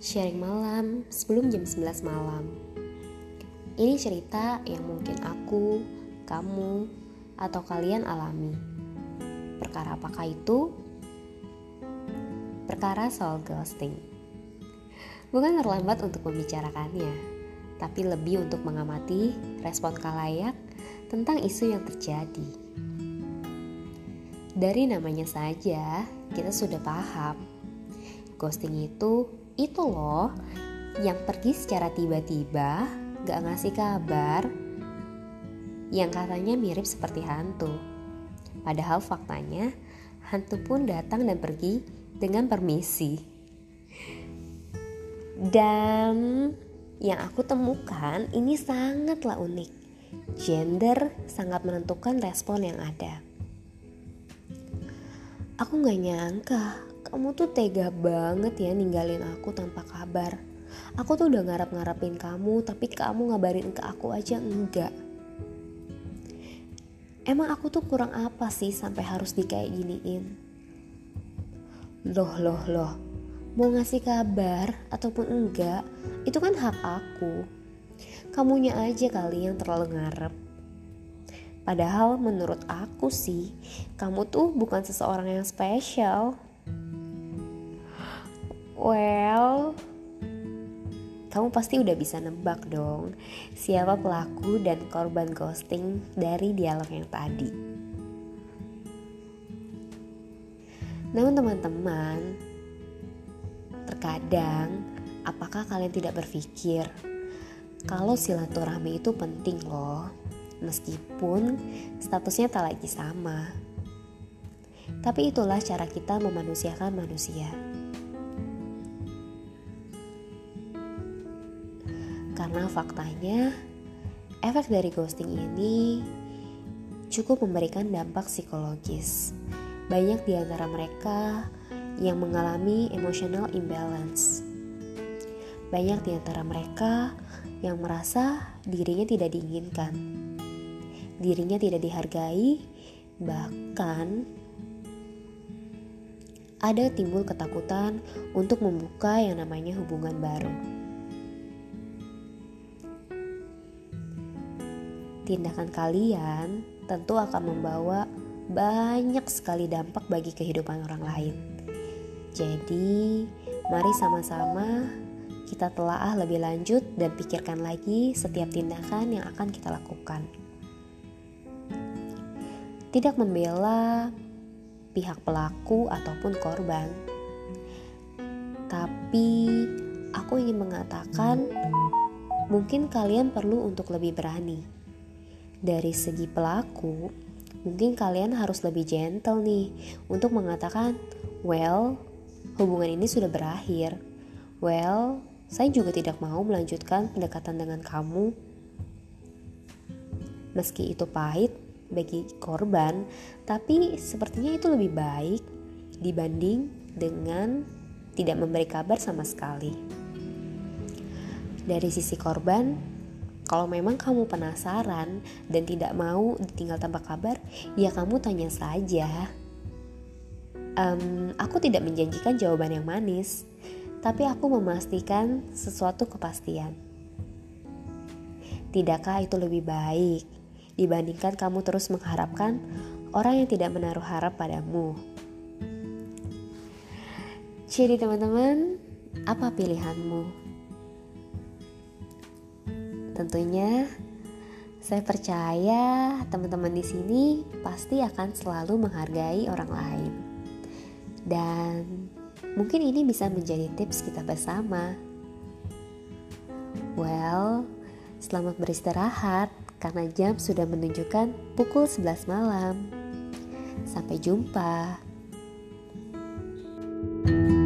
Sharing malam sebelum jam 11 malam. Ini cerita yang mungkin aku, kamu, atau kalian alami. Perkara apakah itu? Perkara soal ghosting. Bukan terlambat untuk membicarakannya Tapi lebih untuk mengamati respon kalayak tentang isu yang terjadi. Dari namanya saja, kita sudah paham. Ghosting itu itu loh yang pergi secara tiba-tiba gak ngasih kabar yang katanya mirip seperti hantu. Padahal faktanya hantu pun datang dan pergi dengan permisi. Dan yang aku temukan ini sangatlah unik. Gender sangat menentukan respon yang ada. Aku gak nyangka kamu tuh tega banget ya ninggalin aku tanpa kabar. Aku tuh udah ngarap-ngarapin kamu, tapi kamu ngabarin ke aku aja enggak. Emang aku tuh kurang apa sih sampai harus di kayak giniin? Loh, loh, loh. Mau ngasih kabar ataupun enggak, itu kan hak aku. Kamunya aja kali yang terlalu ngarep. Padahal menurut aku sih, kamu tuh bukan seseorang yang spesial. Well, kamu pasti udah bisa nebak dong siapa pelaku dan korban ghosting dari dialog yang tadi. Namun teman-teman, terkadang apakah kalian tidak berpikir kalau silaturahmi itu penting loh, meskipun statusnya tak lagi sama. Tapi itulah cara kita memanusiakan manusia. Karena faktanya, efek dari ghosting ini cukup memberikan dampak psikologis. Banyak di antara mereka yang mengalami emotional imbalance. Banyak di antara mereka yang merasa dirinya tidak diinginkan, dirinya tidak dihargai, bahkan ada timbul ketakutan untuk membuka yang namanya hubungan baru. Tindakan kalian tentu akan membawa banyak sekali dampak bagi kehidupan orang lain. Jadi, mari sama-sama kita telaah lebih lanjut dan pikirkan lagi setiap tindakan yang akan kita lakukan. Tidak membela pihak pelaku ataupun korban, tapi aku ingin mengatakan, mungkin kalian perlu untuk lebih berani dari segi pelaku, mungkin kalian harus lebih gentle nih untuk mengatakan, "Well, hubungan ini sudah berakhir. Well, saya juga tidak mau melanjutkan pendekatan dengan kamu." Meski itu pahit bagi korban, tapi sepertinya itu lebih baik dibanding dengan tidak memberi kabar sama sekali. Dari sisi korban, kalau memang kamu penasaran dan tidak mau ditinggal tanpa kabar, ya kamu tanya saja. Um, aku tidak menjanjikan jawaban yang manis, tapi aku memastikan sesuatu kepastian. Tidakkah itu lebih baik dibandingkan kamu terus mengharapkan orang yang tidak menaruh harap padamu? Jadi teman-teman, apa pilihanmu? Tentunya saya percaya teman-teman di sini pasti akan selalu menghargai orang lain. Dan mungkin ini bisa menjadi tips kita bersama. Well, selamat beristirahat karena jam sudah menunjukkan pukul 11 malam. Sampai jumpa. thank you